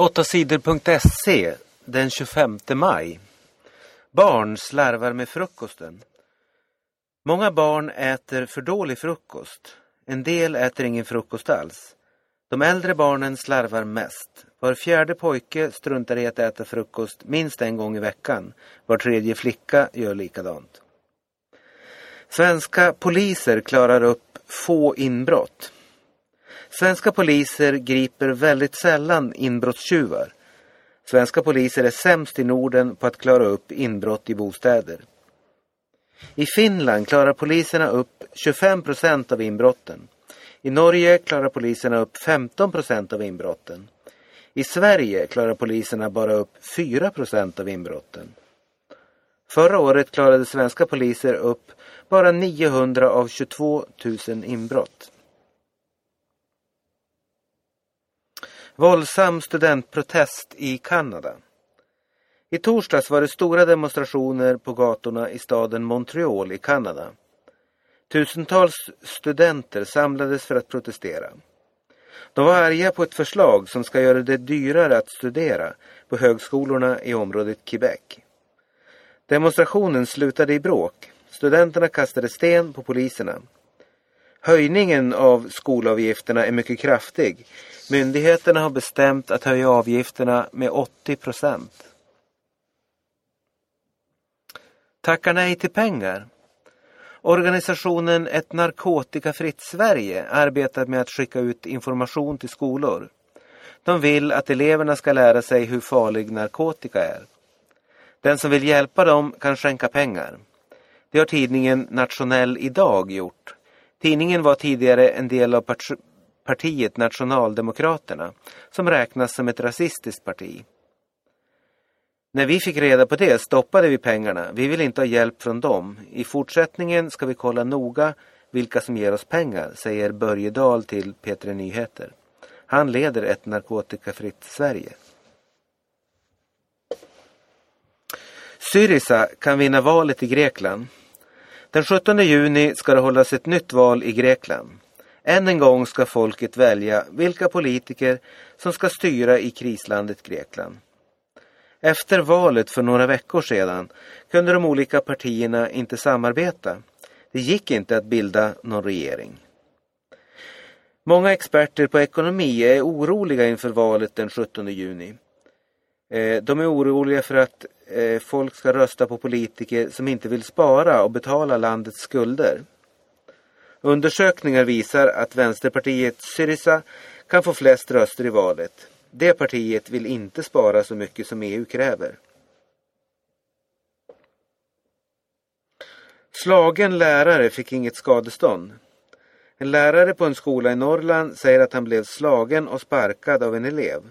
8sidor.se den 25 maj. Barn slarvar med frukosten. Många barn äter för dålig frukost. En del äter ingen frukost alls. De äldre barnen slarvar mest. Var fjärde pojke struntar i att äta frukost minst en gång i veckan. Var tredje flicka gör likadant. Svenska poliser klarar upp få inbrott. Svenska poliser griper väldigt sällan inbrottstjuvar. Svenska poliser är sämst i Norden på att klara upp inbrott i bostäder. I Finland klarar poliserna upp 25 procent av inbrotten. I Norge klarar poliserna upp 15 procent av inbrotten. I Sverige klarar poliserna bara upp 4 procent av inbrotten. Förra året klarade svenska poliser upp bara 900 av 22 000 inbrott. Våldsam studentprotest i Kanada. I torsdags var det stora demonstrationer på gatorna i staden Montreal i Kanada. Tusentals studenter samlades för att protestera. De var arga på ett förslag som ska göra det dyrare att studera på högskolorna i området Quebec. Demonstrationen slutade i bråk. Studenterna kastade sten på poliserna. Höjningen av skolavgifterna är mycket kraftig. Myndigheterna har bestämt att höja avgifterna med 80 procent. Tackar nej till pengar. Organisationen Ett narkotikafritt Sverige arbetar med att skicka ut information till skolor. De vill att eleverna ska lära sig hur farlig narkotika är. Den som vill hjälpa dem kan skänka pengar. Det har tidningen Nationell idag gjort. Tidningen var tidigare en del av partiet Nationaldemokraterna som räknas som ett rasistiskt parti. När vi fick reda på det stoppade vi pengarna. Vi vill inte ha hjälp från dem. I fortsättningen ska vi kolla noga vilka som ger oss pengar, säger Börje Dahl till P3 Nyheter. Han leder ett narkotikafritt Sverige. Syriza kan vinna valet i Grekland. Den 17 juni ska det hållas ett nytt val i Grekland. Än en gång ska folket välja vilka politiker som ska styra i krislandet Grekland. Efter valet för några veckor sedan kunde de olika partierna inte samarbeta. Det gick inte att bilda någon regering. Många experter på ekonomi är oroliga inför valet den 17 juni. Eh, de är oroliga för att Eh, folk ska rösta på politiker som inte vill spara och betala landets skulder. Undersökningar visar att Vänsterpartiet Syriza kan få flest röster i valet. Det partiet vill inte spara så mycket som EU kräver. Slagen lärare fick inget skadestånd. En lärare på en skola i Norrland säger att han blev slagen och sparkad av en elev.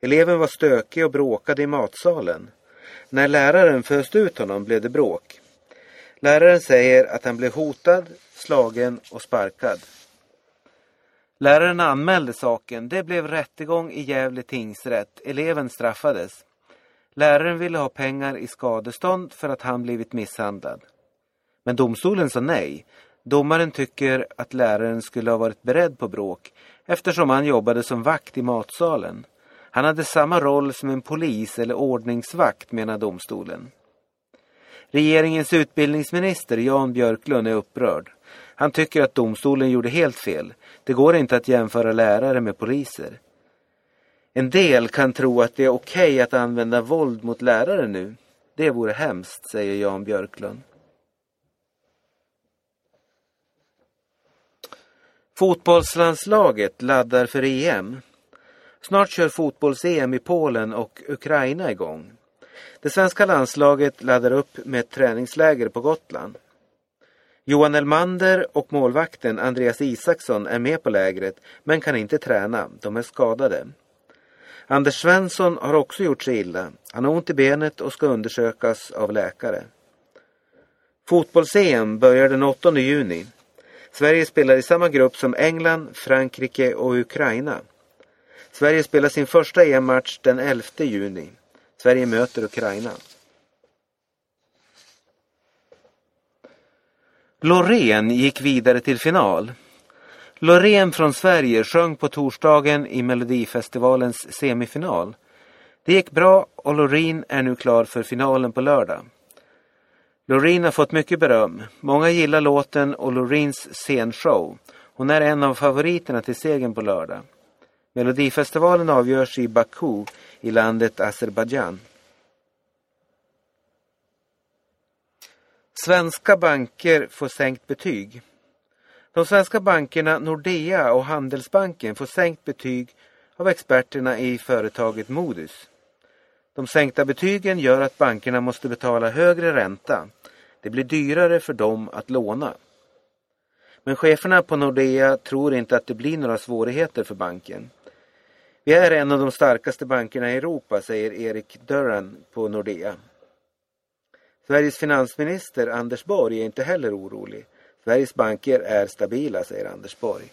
Eleven var stökig och bråkade i matsalen. När läraren föste ut honom blev det bråk. Läraren säger att han blev hotad, slagen och sparkad. Läraren anmälde saken. Det blev rättegång i Gävle tingsrätt. Eleven straffades. Läraren ville ha pengar i skadestånd för att han blivit misshandlad. Men domstolen sa nej. Domaren tycker att läraren skulle ha varit beredd på bråk eftersom han jobbade som vakt i matsalen. Han hade samma roll som en polis eller ordningsvakt menar domstolen. Regeringens utbildningsminister Jan Björklund är upprörd. Han tycker att domstolen gjorde helt fel. Det går inte att jämföra lärare med poliser. En del kan tro att det är okej okay att använda våld mot lärare nu. Det vore hemskt, säger Jan Björklund. Fotbollslandslaget laddar för EM. Snart kör fotbolls-EM i Polen och Ukraina igång. Det svenska landslaget laddar upp med ett träningsläger på Gotland. Johan Elmander och målvakten Andreas Isaksson är med på lägret men kan inte träna. De är skadade. Anders Svensson har också gjort sig illa. Han har ont i benet och ska undersökas av läkare. Fotbolls-EM börjar den 8 juni. Sverige spelar i samma grupp som England, Frankrike och Ukraina. Sverige spelar sin första EM-match den 11 juni. Sverige möter Ukraina. Loreen gick vidare till final. Loreen från Sverige sjöng på torsdagen i Melodifestivalens semifinal. Det gick bra och Loreen är nu klar för finalen på lördag. Loreen har fått mycket beröm. Många gillar låten och Loreens scenshow. Hon är en av favoriterna till segern på lördag. Melodifestivalen avgörs i Baku i landet Azerbajdzjan. Svenska banker får sänkt betyg. De svenska bankerna Nordea och Handelsbanken får sänkt betyg av experterna i företaget Modus. De sänkta betygen gör att bankerna måste betala högre ränta. Det blir dyrare för dem att låna. Men cheferna på Nordea tror inte att det blir några svårigheter för banken. Vi är en av de starkaste bankerna i Europa, säger Erik Dörren på Nordea. Sveriges finansminister Anders Borg är inte heller orolig. Sveriges banker är stabila, säger Anders Borg.